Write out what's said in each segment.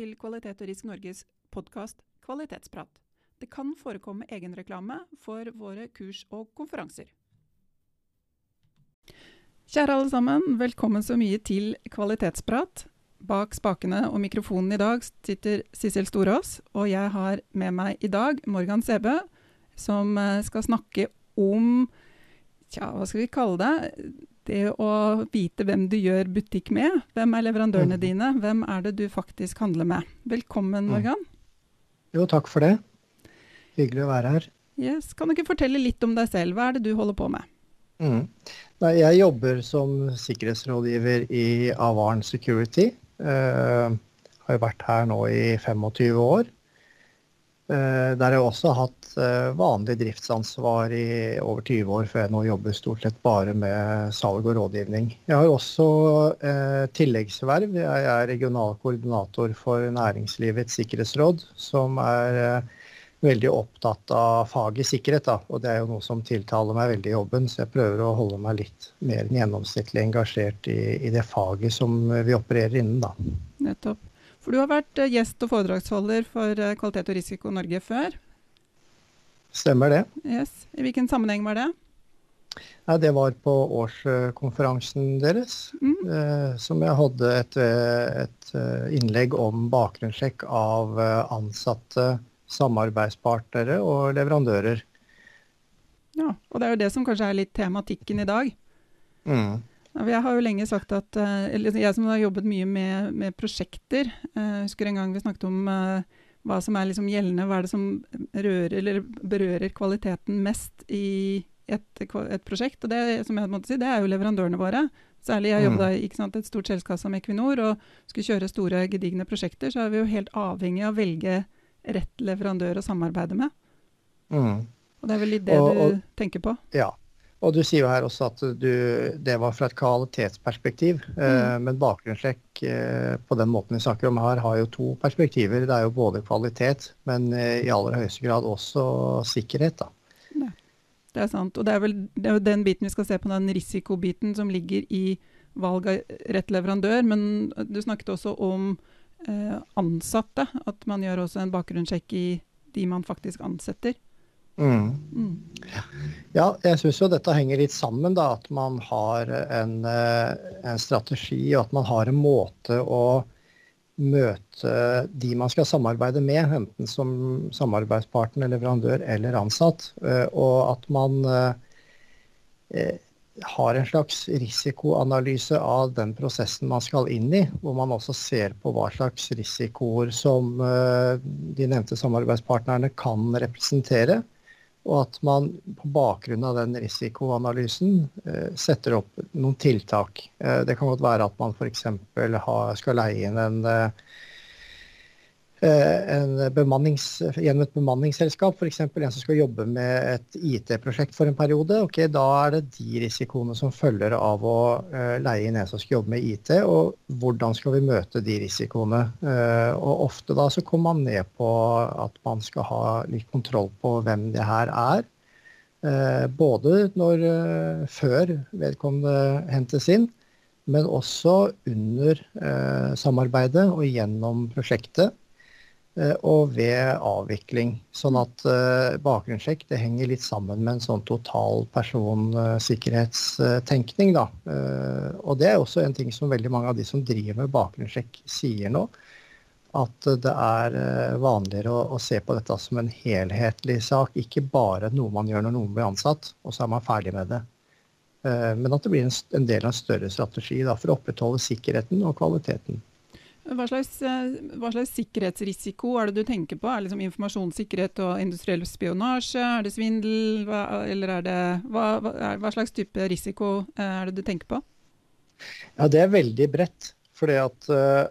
Til Kvalitet og Risk Norges podkast Kvalitetsprat. Det kan forekomme egenreklame for våre kurs og konferanser. Kjære alle sammen, velkommen så mye til Kvalitetsprat. Bak spakene og mikrofonen i dag sitter Sissel Storås, og jeg har med meg i dag Morgan Sebø, som eh, skal snakke om Tja, hva skal vi kalle det? Det å vite hvem du gjør butikk med. Hvem er leverandørene mm. dine? Hvem er det du faktisk handler med? Velkommen, mm. Morgan. Jo, takk for det. Hyggelig å være her. Yes. Kan du ikke fortelle litt om deg selv? Hva er det du holder på med? Mm. Nei, jeg jobber som sikkerhetsrådgiver i Avarn Security. Uh, har vært her nå i 25 år. Uh, der har jeg også hatt Eh, vanlig driftsansvar i over 20 år, før jeg nå jobber stort sett bare med salg og rådgivning. Jeg har også eh, tilleggsverv. Jeg er regional koordinator for Næringslivets sikkerhetsråd, som er eh, veldig opptatt av faget sikkerhet. Da. Og det er jo noe som tiltaler meg veldig i jobben, så jeg prøver å holde meg litt mer enn gjennomsnittlig engasjert i, i det faget som vi opererer innen. Da. Nettopp. For du har vært eh, gjest og foredragsholder for eh, Kvalitet og risiko Norge før. Stemmer det. Yes. I hvilken sammenheng var det? Nei, det var på årskonferansen deres, mm. eh, som jeg hadde et, et, eh, innlegg om bakgrunnssjekk av ansatte, samarbeidspartnere og leverandører. Ja, og det er jo det som kanskje er litt tematikken i dag. Mm. Jeg har jo lenge sagt at eh, eller Jeg som har jobbet mye med, med prosjekter, jeg husker en gang vi snakket om hva som er liksom gjeldende, hva er det som rører, berører kvaliteten mest i et, et, prosjekt. Og det, som jeg måtte si, det er jo leverandørene våre. Særlig jeg jobbet mm. i et stort selskap som Equinor og skulle kjøre store, gedigne prosjekter, så er vi jo helt avhengig av å velge rett leverandør å samarbeide med. Mm. Og det er vel litt det og, du tenker på? Ja, og du sier jo her også at du, det var fra et kvalitetsperspektiv. Eh, mm. Eh, men bakgrunnssjekk eh, på den måten vi snakker om her, har jo to perspektiver. Det er jo både kvalitet, men eh, i aller høyeste grad også sikkerhet. da. Det er sant. Og det er vel det er den biten vi skal se på, den risikobiten som ligger i valg av rett leverandør. Men du snakket også om ansatte. At man gjør også en bakgrunnssjekk i de man faktisk ansetter. Mm. Mm. Ja, jeg syns jo dette henger litt sammen. da, At man har en, eh, en, strategi og at man har en måte å møte de man skal samarbeide med, enten som samarbeidspartner, leverandør eller ansatt. Eh, og at man eh, har en slags risikoanalyse av den prosessen man skal inn i, hvor man også ser på hva slags risikoer som de nevnte samarbeidspartnerne kan representere. Og at man på bakgrunn av den risikoanalysen eh, setter opp noen tiltak. Eh, det kan godt være at man f.eks. skal leie inn en eh, bemannings, gjennom et bemanningsselskap, f.eks. en som skal jobbe med et IT-prosjekt for en periode. ok, Da er det de risikoene som følger av å uh, leie inn en som skal jobbe med IT, og hvordan skal vi møte de risikoene. Uh, og Ofte da så kommer man ned på at man skal ha litt kontroll på hvem det her er. Både når, før vedkommende hentes inn, men også under samarbeidet og gjennom prosjektet. Eh, og ved avvikling. Sånn at uh, bakgrunnssjekk det henger litt sammen med en sånn total personsikkerhetstenkning. Uh, uh, og det er også en ting som veldig mange av de som driver med bakgrunnssjekk sier nå. At det er vanligere å, å, se på dette som en helhetlig sak. Ikke bare noe man gjør når noen blir ansatt, og så er man ferdig med det. men at det blir en, en del av en større strategi da, for å opprettholde sikkerheten og kvaliteten. Hva slags, eh, hva slags, sikkerhetsrisiko er det du tenker på? Er det liksom informasjonssikkerhet og industriell spionasje? Er det svindel? Hva, eller er det, hva, hva, slags type risiko eh, er det du tenker på? Ja, Det er veldig bredt. For uh,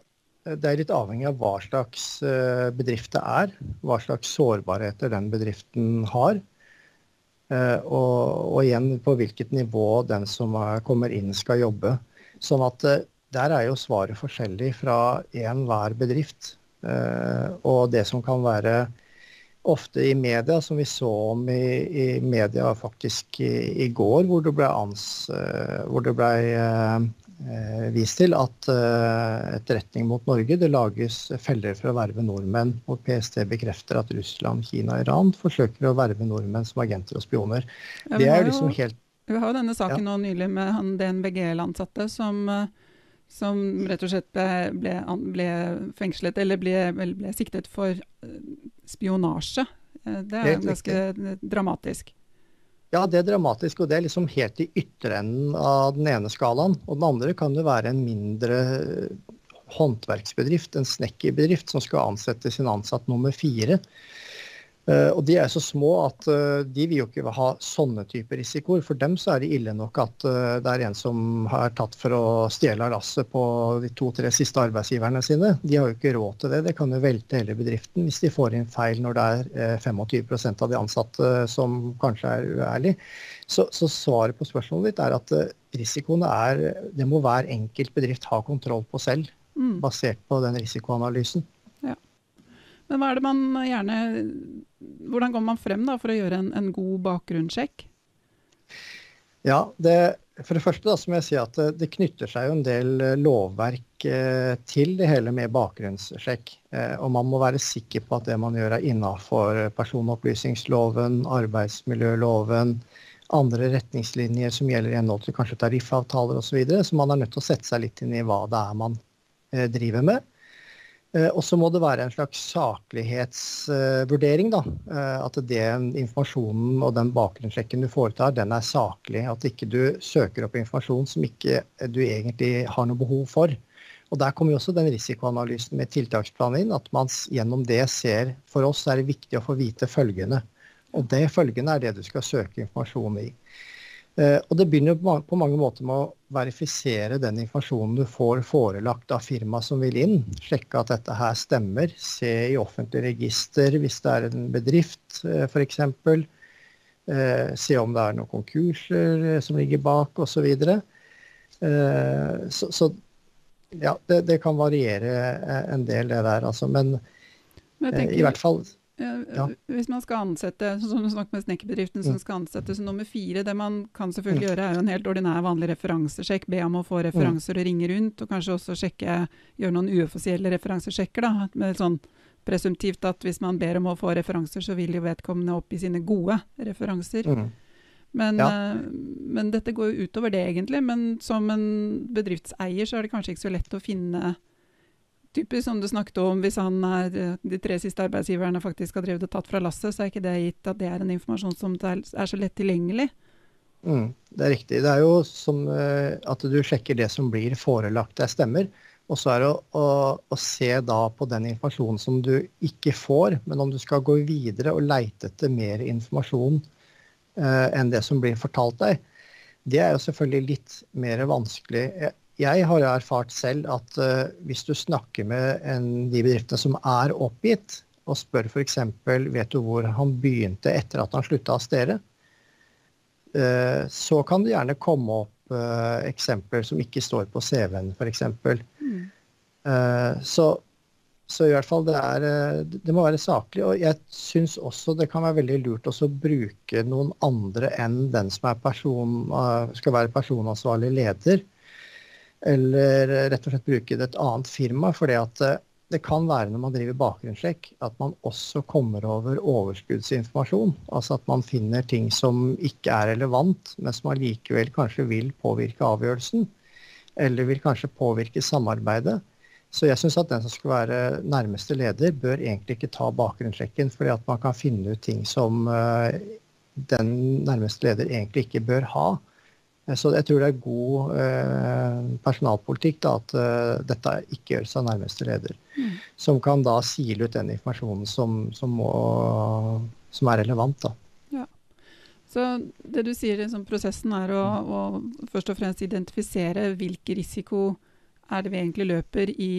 det er litt avhengig av hva slags bedrift det er. Hva slags sårbarheter den bedriften har. Og, og, igjen på hvilket nivå den som er, kommer inn skal jobbe. Sånn at der er jo svaret forskjellig fra enhver bedrift. Eh, og det som kan være ofte i media, som vi så om i, i media faktisk i, i, går, hvor det ble, ans, eh, hvor det ble eh, eh, vist til at eh, etterretning mot Norge Det lages feller for å verve nordmenn. Og PST bekrefter at Russland, Kina og Iran forsøker å verve nordmenn som agenter og spioner. Ja, det er jo liksom helt Vi har jo denne saken ja. nå nylig med han DNBGL-ansatte som, som, rett og slett ble, ble, fengslet, eller ble, ble, siktet for spionasje. Det er ganske dramatisk. Ja, det er dramatisk, og det er liksom helt i ytterenden av den ene skalaen. Og den andre kan jo være en mindre håndverksbedrift, en snekkerbedrift, som skal ansette sin ansatt nummer fire. Eh, og de er så små at eh, de vil jo ikke ha sånne typer risikoer. For dem så er det ille nok at eh, det er en som har tatt for å stjele av lasset på de to-tre siste arbeidsgiverne sine. De har jo ikke råd til det. Det kan jo velte hele bedriften hvis de får inn feil når det er 25% av de ansatte som kanskje er uærlig. Så, så svaret på spørsmålet ditt er at risikoene er Det må hver enkelt bedrift ha kontroll på selv, mm. basert på den risikoanalysen. Men hva er det man gjerne Hvordan går man frem da, for å gjøre en, en god bakgrunnssjekk? Ja, det, For det første da, så må jeg si at det, knytter seg jo en del eh, lovverk eh, til det hele med bakgrunnssjekk. Eh, og man må være sikker på at det man gjør er innafor personopplysningsloven, arbeidsmiljøloven, andre retningslinjer som gjelder i henhold til kanskje tariffavtaler osv. Så, videre, så man er nødt til å sette seg litt inn i hva det er man eh, driver med. Eh, og så må det være en slags saklighetsvurdering. da, eh, At den informasjonen og den bakgrunnssjekken du foretar, den er saklig. At ikke du søker opp informasjon som ikke du egentlig har noe behov for. Og Der kommer jo også den risikoanalysen med tiltaksplanen inn. At man gjennom det ser For oss er det viktig å få vite følgende. Og det følgende er det du skal søke informasjon i. Eh, og det begynner på mange måter med å verifisere den informasjonen du får forelagt av firma som vil inn. Sjekke at dette her stemmer. Se i offentlig register hvis det er en bedrift f.eks. Eh, se om det er noen konkurser eh, som ligger bak osv. Så Så ja, det, det, kan variere en del det der, altså. Men, Men i hvert fall ja. Hvis man skal ansette, som du snakket med snekkerbedriften som mm. skal ansette som nummer fire, det man kan selvfølgelig mm. gjøre, er jo en helt ordinær, vanlig referansesjekk. Be om å få referanser og ringe rundt, og kanskje også sjekke, gjøre noen uoffisielle referansesjekker. da, med sånn Presumptivt at hvis man ber om å få referanser, så vil jo vedkommende oppgi sine gode referanser. Mm. Men, ja. uh, men, dette går jo utover det, egentlig. Men som en bedriftseier så er det kanskje ikke så lett å finne typisk som du snakket om, hvis han er, de tre siste arbeidsgiverne faktisk har drevet og tatt fra lasset, så er ikke det gitt at det er en informasjon som er så lett tilgjengelig. Mm, det er riktig. Det er jo som uh, at du sjekker det som blir forelagt deg stemmer. Og så er det å, å, å, se da på den informasjonen som du ikke får, men om du skal gå videre og leite etter mer informasjon uh, enn det som blir fortalt deg. Det er jo selvfølgelig litt mer vanskelig. Jeg, jeg har erfart selv at uh, hvis du snakker med en, de bedriftene som er oppgitt, og spør f.eks.: Vet du hvor han begynte etter at han slutta å dere? Uh, så kan det gjerne komme opp uh, eksempler som ikke står på CV-en, f.eks. Mm. så, så i hvert fall det, er, det må være saklig. Og jeg syns også det kan være veldig lurt å bruke noen andre enn den som person, skal være personansvarlig leder eller rett og slett bruke det et annet firma. For det, det kan være når man driver bakgrunnssjekk, at man også kommer over overskuddsinformasjon. Altså at man finner ting som ikke er relevant, men som allikevel kanskje vil påvirke avgjørelsen. Eller vil kanskje påvirke samarbeidet. Så jeg syns at den som skal være nærmeste leder, bør egentlig ikke ta bakgrunnssjekken, fordi at man kan finne ut ting som eh, den nærmeste leder egentlig ikke bør ha. Så jeg tror det er god eh, personalpolitikk da, at uh, dette ikke gjøres av nærmeste leder. Mm. Som kan da sile ut den informasjonen som, som, må, som er relevant. da. Ja. Så det du sier, liksom, prosessen er å, å, først og fremst identifisere hvilken risiko er det vi egentlig løper i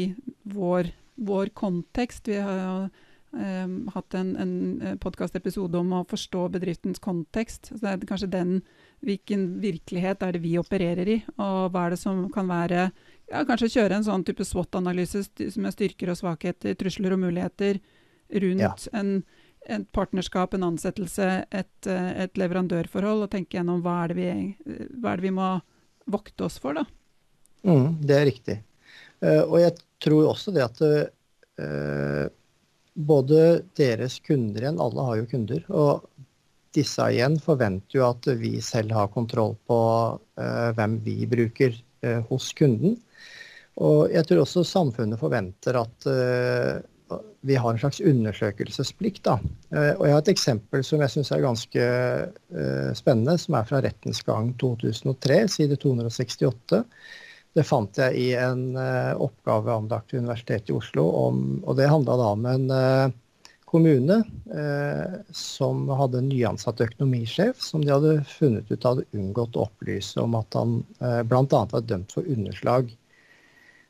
vår, vår kontekst. Vi har um, hatt en, en podkastepisode om å forstå bedriftens kontekst. Så det er kanskje den Hvilken virkelighet er det vi opererer i, og hva er det som kan være ja, Kanskje kjøre en sånn type SWOT-analyse med styrker og svakheter, trusler og muligheter rundt ja. en, et partnerskap, en ansettelse, et, et, leverandørforhold, og tenke gjennom hva er, vi, hva er det vi må vokte oss for, da. Mm, det er riktig. Uh, og jeg tror også det at uh, både deres kunder igjen, alle har jo kunder, og disse igjen forventer jo at vi selv har kontroll på uh, hvem vi bruker hos kunden. Og jeg tror også samfunnet forventer at vi har en slags undersøkelsesplikt. Da. Eh, og jeg har et eksempel som jeg syns er ganske spennende, som er fra Rettens gang 2003, side 268. Det fant jeg i en oppgave anlagt ved Universitetet i Oslo, om, og det handla da om en kommune som hadde en nyansatt økonomisjef som de hadde funnet ut hadde unngått å opplyse om at han eh, bl.a. var dømt for underslag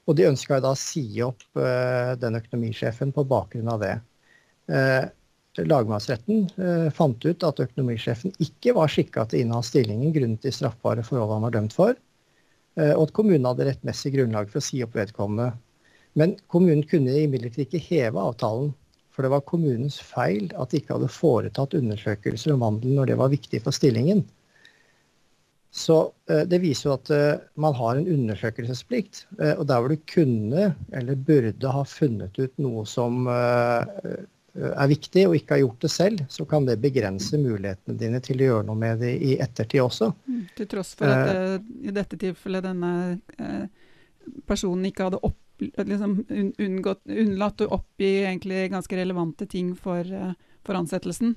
og de ønska da å si opp uh, den økonomisjefen på bakgrunn av det. Uh, lagmannsretten fant ut at økonomisjefen ikke var skikka til å inneha stillingen grunnet de straffbare forhold han var dømt for, og at kommunen hadde rettmessig grunnlag for å si opp vedkommende. Men kommunen kunne imidlertid ikke heve avtalen, for det var kommunens feil at de ikke hadde foretatt undersøkelser om vandel når det var viktig for stillingen. Så eh, det viser jo at eh, man har en undersøkelsesplikt. Eh, og der hvor du kunne eller burde ha funnet ut noe som er viktig, og ikke har gjort det selv, så kan det begrense mulighetene dine til å gjøre noe med det i ettertid også. Mm, til tross for at i dette tilfellet denne personen ikke hadde opp, liksom unngått, unnlatt å oppgi egentlig ganske relevante ting for, for ansettelsen.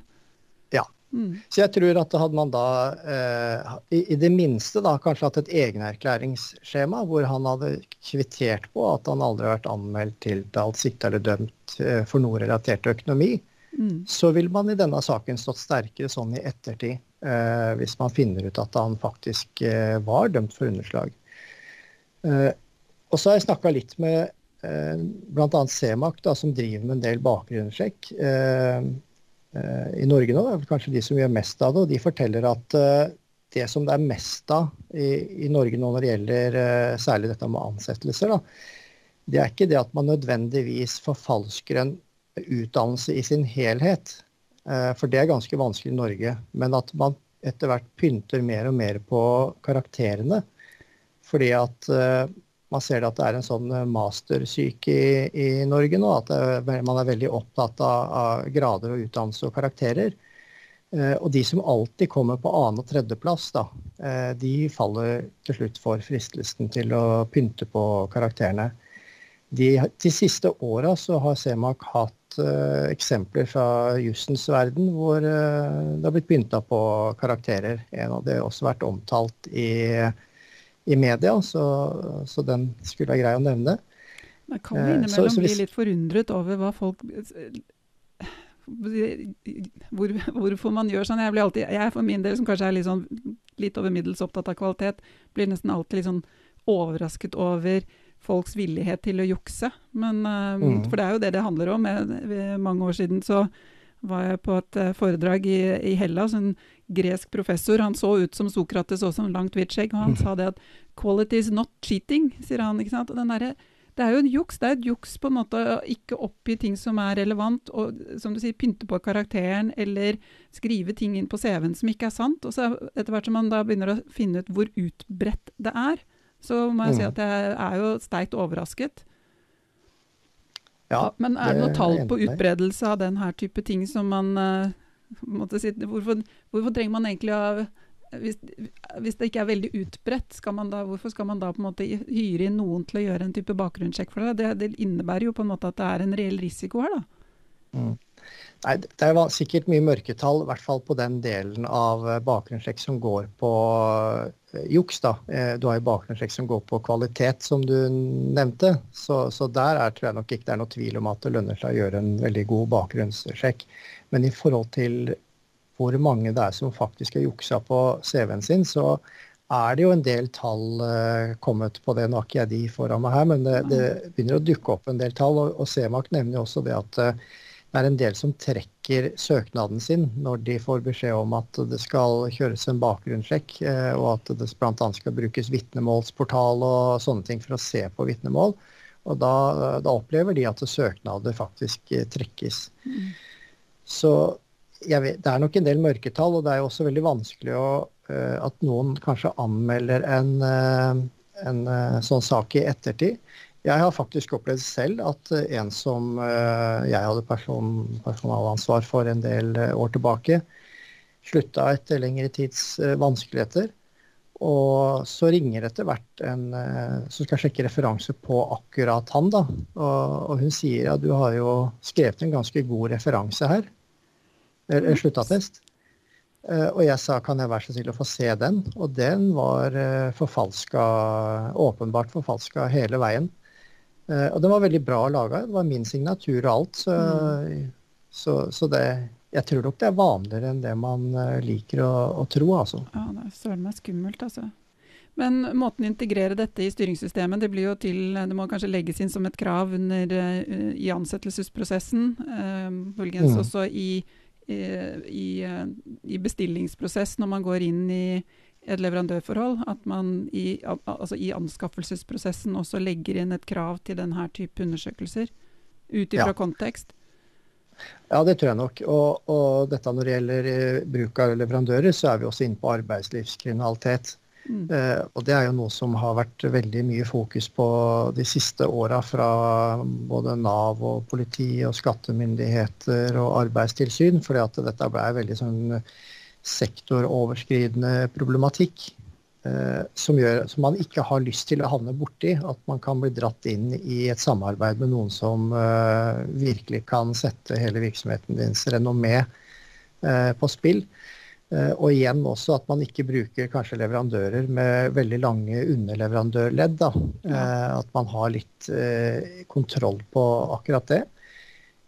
Ja, Mm. Så jeg tror at hadde man da eh, i, i, det minste da kanskje hatt et egenerklæringsskjema hvor han hadde kvittert på at han aldri har vært anmeldt, tiltalt, sikta eller dømt eh, for noe relatert til økonomi, mm. så vil man i denne saken stått sterkere sånn i ettertid eh, hvis man finner ut at han faktisk eh, var dømt for underslag. Eh, og så har jeg snakka litt med eh, bl.a. Da, som driver med en del bakgrunnssjekk. Eh, Eh, i Norge nå, det er kanskje de som gjør mest av det. og De forteller at eh, det som det er mest av i, i Norge nå når det gjelder eh, særlig dette med ansettelser, da, det er ikke det at man nødvendigvis forfalsker en utdannelse i sin helhet. For det er ganske vanskelig i Norge. Men at man etter hvert pynter mer og mer på karakterene. Fordi at man ser at det er en sånn eh, mastersyke i, i, Norge nå. At det, man er veldig opptatt av, av, grader og utdannelse og karakterer. Eh, og de som alltid kommer på annen- og tredjeplass, da, eh, de faller til slutt for fristelsen til å pynte på karakterene. De, de siste åra har Semak hatt eh, eksempler fra jussens verden hvor uh, det har blitt pynta på karakterer. En av det har også vært omtalt i i media, så, så, den skulle være grei å nevne. Man kan eh, innimellom så, så hvis, bli litt forundret over hva folk hvor, hvorfor man gjør sånn. Jeg blir alltid, jeg for min del, som kanskje er litt, sånn, litt over middels opptatt av kvalitet, blir nesten alltid litt sånn overrasket over folks villighet til å jukse. Men, uh, mm. For det er jo det det handler om. Jeg, mange år siden så var jeg på et uh, foredrag i, i Hellas. En gresk professor. Han så ut som Sokrates også, med langt, hvitt skjegg. Og han sa det at 'quality is not cheating', sier han. ikke sant? Og der, det er jo en juks. Det er et juks på en måte å ikke oppgi ting som er relevant, og som du sier, pynte på karakteren, eller skrive ting inn på CV-en som ikke er sant. Og så etter hvert som man da begynner å finne ut hvor utbredt det er, så må jeg si mm. at jeg er jo sterkt overrasket. Ja, men er det noe tall på utbredelse av den her type ting som man uh, si, hvorfor, hvorfor, trenger man egentlig å hvis, hvis, det ikke er veldig utbredt, skal da, hvorfor skal man da på en måte hyre inn noen til å gjøre en type bakgrunnssjekk for det? det? Det, innebærer jo på en måte at det er en reell risiko her, da. Mm. Nei, Det er sikkert mye mørketall, i hvert fall på den delen av eh, bakgrunnssjekk som går på uh, juks. da. Eh, du har jo bakgrunnssjekk som går på kvalitet, som du nevnte. Så, så der er, tror jeg nok ikke det er noe tvil om at det lønner seg å gjøre en veldig god bakgrunnssjekk. Men i forhold til hvor mange det er som faktisk har juksa på CV-en sin, så er det jo en del tall kommet på det. Nå har ikke jeg de foran meg her, men det, det, begynner å dukke opp en del tall. Og, og Semak nevner jo også det at uh, det er en del som trekker søknaden sin når de får beskjed om at det skal kjøres en bakgrunnssjekk, uh, og at det bl.a. skal brukes vitnemålsportal og sånne ting for å se på vitnemål. Og da, da opplever de at søknader faktisk trekkes. Mm. Så vet, det er nok en del mørketall, og det er jo også veldig vanskelig å, uh, at noen kanskje anmelder en, en sånn sak i ettertid. Jeg har faktisk opplevd selv at en som jeg hadde person, personalansvar for en del år tilbake, slutta etter lengre tids vanskeligheter. Og så ringer etter hvert en som skal sjekke referanse på akkurat han. da. Og, og hun sier at ja, du har jo skrevet en ganske god referanse her. Eller sluttattest. Eh, og jeg sa kan jeg være så snill å få se den? Og den var eh, forfalska, åpenbart forfalska hele veien. Eh, og den var veldig bra laga. Det var min signatur og alt. Så, mm. så, så, det Jeg tror nok det er vanligere enn det man liker å, å tro, altså. Ja, det er søren meg skummelt, altså. Men måten å integrere dette i styringssystemet, det blir jo til Det må kanskje legges inn som et krav under, i ansettelsesprosessen. Muligens mm. også i i, i, bestillingsprosess når man går inn i et leverandørforhold, at man i, altså i anskaffelsesprosessen også legger inn et krav til denne type undersøkelser, ut ifra ja. kontekst? Ja, det tror jeg nok. Og, og, dette når det gjelder eh, bruk av leverandører, så er vi også inne på arbeidslivskriminalitet. Mm. Eh, og det er jo noe som har vært veldig mye fokus på de siste åra fra både Nav og politi og skattemyndigheter og arbeidstilsyn, fordi at dette ble veldig sånn sektoroverskridende problematikk. Eh, som, gjør, som man ikke har lyst til å havne borti. At man kan bli dratt inn i et samarbeid med noen som eh, virkelig kan sette hele virksomheten dins renommé eh, på spill. Og igjen også at man ikke bruker kanskje leverandører med veldig lange underleverandørledd. Ja. At man har litt kontroll på akkurat det.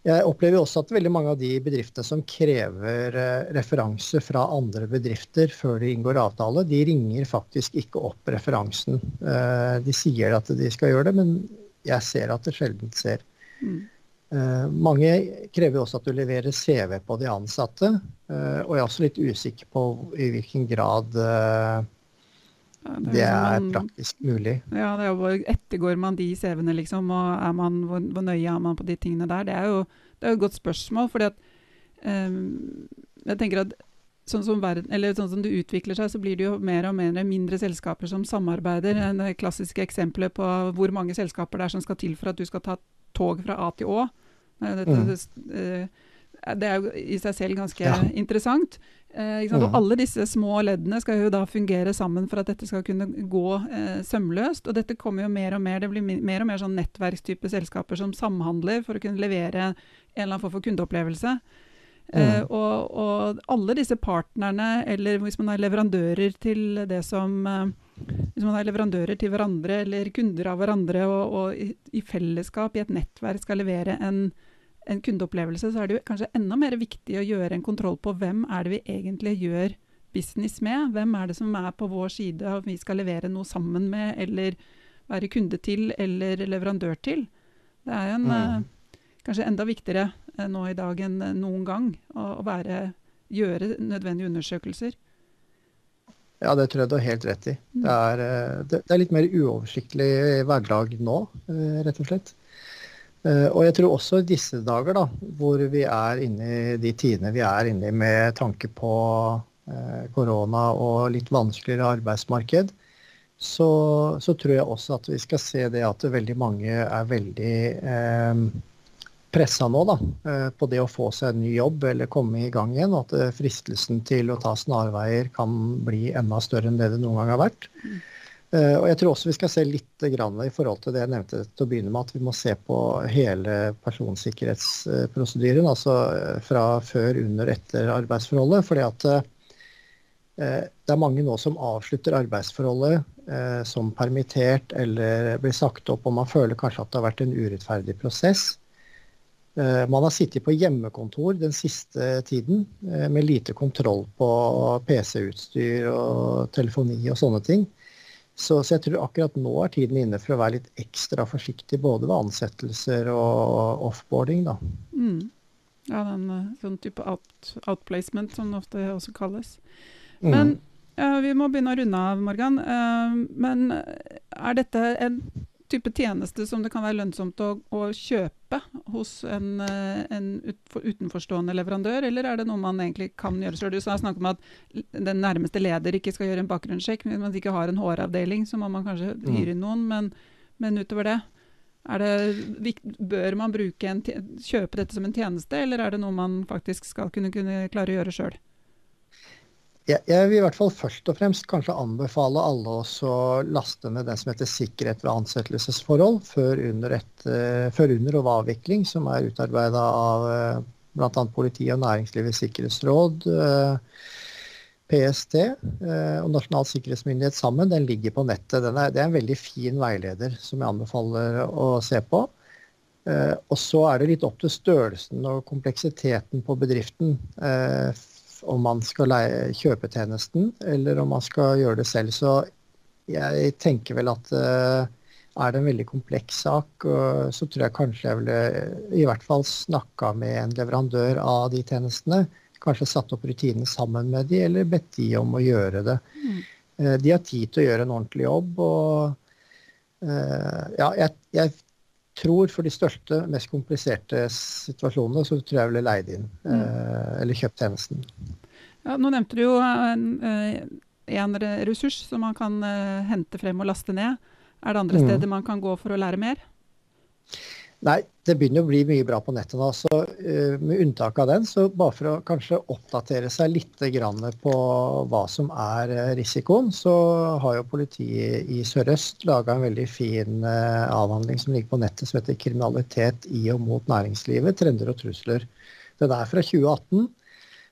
Jeg opplever også at veldig mange av de bedriftene som krever referanse fra andre bedrifter før de inngår avtale, de ringer faktisk ikke opp referansen. De sier at de skal gjøre det, men jeg ser at det sjelden ser. Mm. Eh, mange krever også at du leverer CV på de ansatte. Eh, og jeg er også litt usikker på i hvilken grad eh, det, det er man, praktisk mulig. Ja, det er jo Ettergår man de CV-ene, liksom? Og er man, hvor, hvor, nøye er man på de tingene der? Det er jo, det er jo et godt spørsmål. fordi at um, jeg tenker at sånn som, verden, sånn som, det utvikler seg, så blir det jo mer og mer mindre selskaper som samarbeider. Det klassiske eksempelet på hvor mange selskaper det er som skal til for at du skal ta tog fra A til Å. Dette, mm. Det, eh, er jo i seg selv ganske ja. interessant. Eh, mm. Og alle disse små leddene skal jo da fungere sammen for at dette skal kunne gå eh, sømløst. Og dette kommer jo mer og mer, det blir mer og mer sånn nettverkstype selskaper som samhandler for å kunne levere en eller annen form for kundeopplevelse. Mm. Uh, og, og, alle disse partnerne, eller hvis man er leverandører til det som uh, hvis man er leverandører til hverandre eller kunder av hverandre, og, og i, i, fellesskap i et nettverk skal levere en, en, kundeopplevelse, så er det jo kanskje enda mer viktig å gjøre en kontroll på hvem er det vi egentlig gjør business med. Hvem er det som er på vår side og vi skal levere noe sammen med, eller være kunde til eller leverandør til. Det er en, mm. uh, kanskje enda viktigere uh, nå i dag enn uh, noen gang å, være, gjøre nødvendige undersøkelser. Ja, det tror jeg du har helt rett i. Mm. Det er, eh, det, er litt mer uoversiktlig hverdag nå, eh, rett og slett. Eh, og jeg tror også i disse dager, da, hvor vi er inne i de tidene vi er inne i med tanke på korona og litt vanskeligere arbeidsmarked, så, så, tror jeg også at vi skal se det at veldig mange er veldig eh, pressa nå da, eh, på det å få seg en ny jobb eller komme i gang igjen. Og at eh, fristelsen til å ta snarveier kan bli enda større enn det det noen gang har vært. Mm. Og jeg tror også vi skal se litt grann i forhold til det jeg nevnte til å begynne med, at vi må se på hele personsikkerhetsprosedyren. Altså fra før, under, etter arbeidsforholdet. fordi at det er mange nå som avslutter arbeidsforholdet som permittert eller blir sagt opp, og man føler kanskje at det har vært en urettferdig prosess. Eh, man har sittet på hjemmekontor den siste tiden eh, med lite kontroll på PC-utstyr og telefoni og sånne ting. Så, så, jeg tror akkurat nå er tiden inne for å være litt ekstra forsiktig både ved ansettelser og offboarding. Da. Mm. Ja, den eh, sånn type out, outplacement som det ofte også kalles. Mm. Men mm. uh, vi må begynne å runde av, Morgan. Uh, men er dette en type tjeneste som det kan være lønnsomt å, å kjøpe hos en, en utenforstående leverandør, eller er det noe man egentlig kan gjøre sjøl? Du snakket om at den nærmeste leder ikke skal gjøre en bakgrunnssjekk. Hvis man ikke har en HR-avdeling, så må man kanskje mm. hyre inn noen. Men, men utover det, det, bør man en, kjøpe dette som en tjeneste, eller er det noe man faktisk skal kunne, kunne klare å gjøre sjøl? Jeg, vil i hvert fall først og fremst kanskje anbefale alle oss å laste ned den som heter sikkerhet ved ansettelsesforhold før under, et, uh, før under og avvikling, som er utarbeida av uh, eh, bl.a. politiet og Næringslivets sikkerhetsråd. Uh, PST eh, og Nasjonal sikkerhetsmyndighet sammen, den ligger på nettet. Er, det er en veldig fin veileder som jeg anbefaler å se på. Eh, og så er det litt opp til størrelsen og kompleksiteten på bedriften. Om man skal leie, kjøpe tjenesten, eller om man skal gjøre det selv. Så jeg tenker vel at eh, er det en veldig kompleks sak, så tror jeg kanskje jeg ville i hvert fall snakka med en leverandør av de tjenestene kanskje satt opp rutinene sammen med de, eller bedt de om å gjøre det. Mm. Eh, de har tid til å gjøre en ordentlig jobb. og eh, ja, jeg, jeg, tror for de største, mest kompliserte situasjonene, så tror jeg jeg ville leid inn mm. Eh, eller kjøpt tjenesten. Ja, nå nevnte du jo en, en ressurs som man kan hente frem og laste ned. Er det andre mm. steder man kan gå for å lære mer? Nei, det begynner å bli mye bra på nettet nå. så uh, Med unntak av den, så bare for å kanskje oppdatere seg litt på hva som er uh, risikoen, så har jo politiet i Sør-Øst laga en veldig fin uh, avhandling som ligger på nettet som heter 'Kriminalitet i og mot næringslivet trender og trusler'. Den er fra 2018.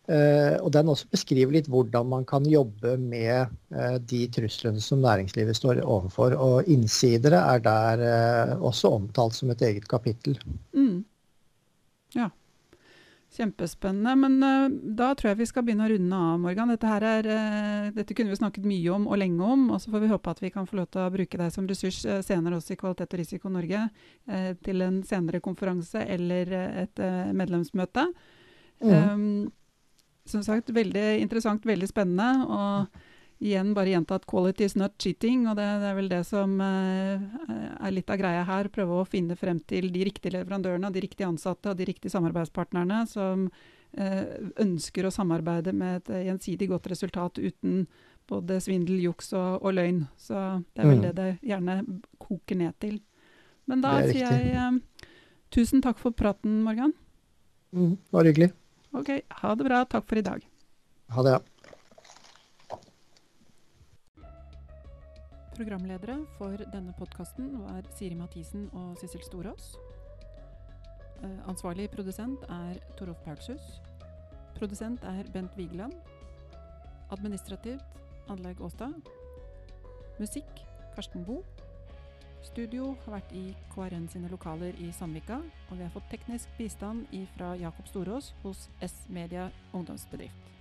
Uh, og den også beskriver litt hvordan man kan jobbe med uh, de truslene som næringslivet står overfor. Og innsidere er der uh, også omtalt som et eget kapittel. Mm. Ja. Kjempespennende. Men da tror jeg vi skal begynne å runde av, Morgan. Dette, er, dette, kunne vi snakket mye om og lenge om. Og så får vi håpe at vi kan få lov til å bruke deg som ressurs senere også i Kvalitet og risiko Norge til en senere konferanse eller et medlemsmøte. Mm. Um, som sagt, veldig interessant, veldig spennende. Og igjen bare gjenta at 'quality is not cheating'. Og det, det er vel det som uh, er litt av greia her. Prøve å finne frem til de riktige leverandørene, de riktige ansatte og de riktige samarbeidspartnerne som uh, ønsker å samarbeide med et gjensidig godt resultat uten både svindel, juks og, og løgn. Så det er vel mm. det det gjerne koker ned til. Men da sier jeg uh, tusen takk for praten, Morgan. Mm, var hyggelig. Ok, ha det bra. Takk for i dag. Ha det. Programledere for denne podkasten var Siri Mathisen og Sissel Storås. Eh, ansvarlig produsent er Torolf Paulshus. Produsent er Bent Vigeland. Administrativt Anlegg Åstad. Musikk Karsten Boe. Studio har vært i KRN sine lokaler i Sandvika, og vi har fått teknisk bistand fra Jakob Storås hos S-Media ungdomsbedrift.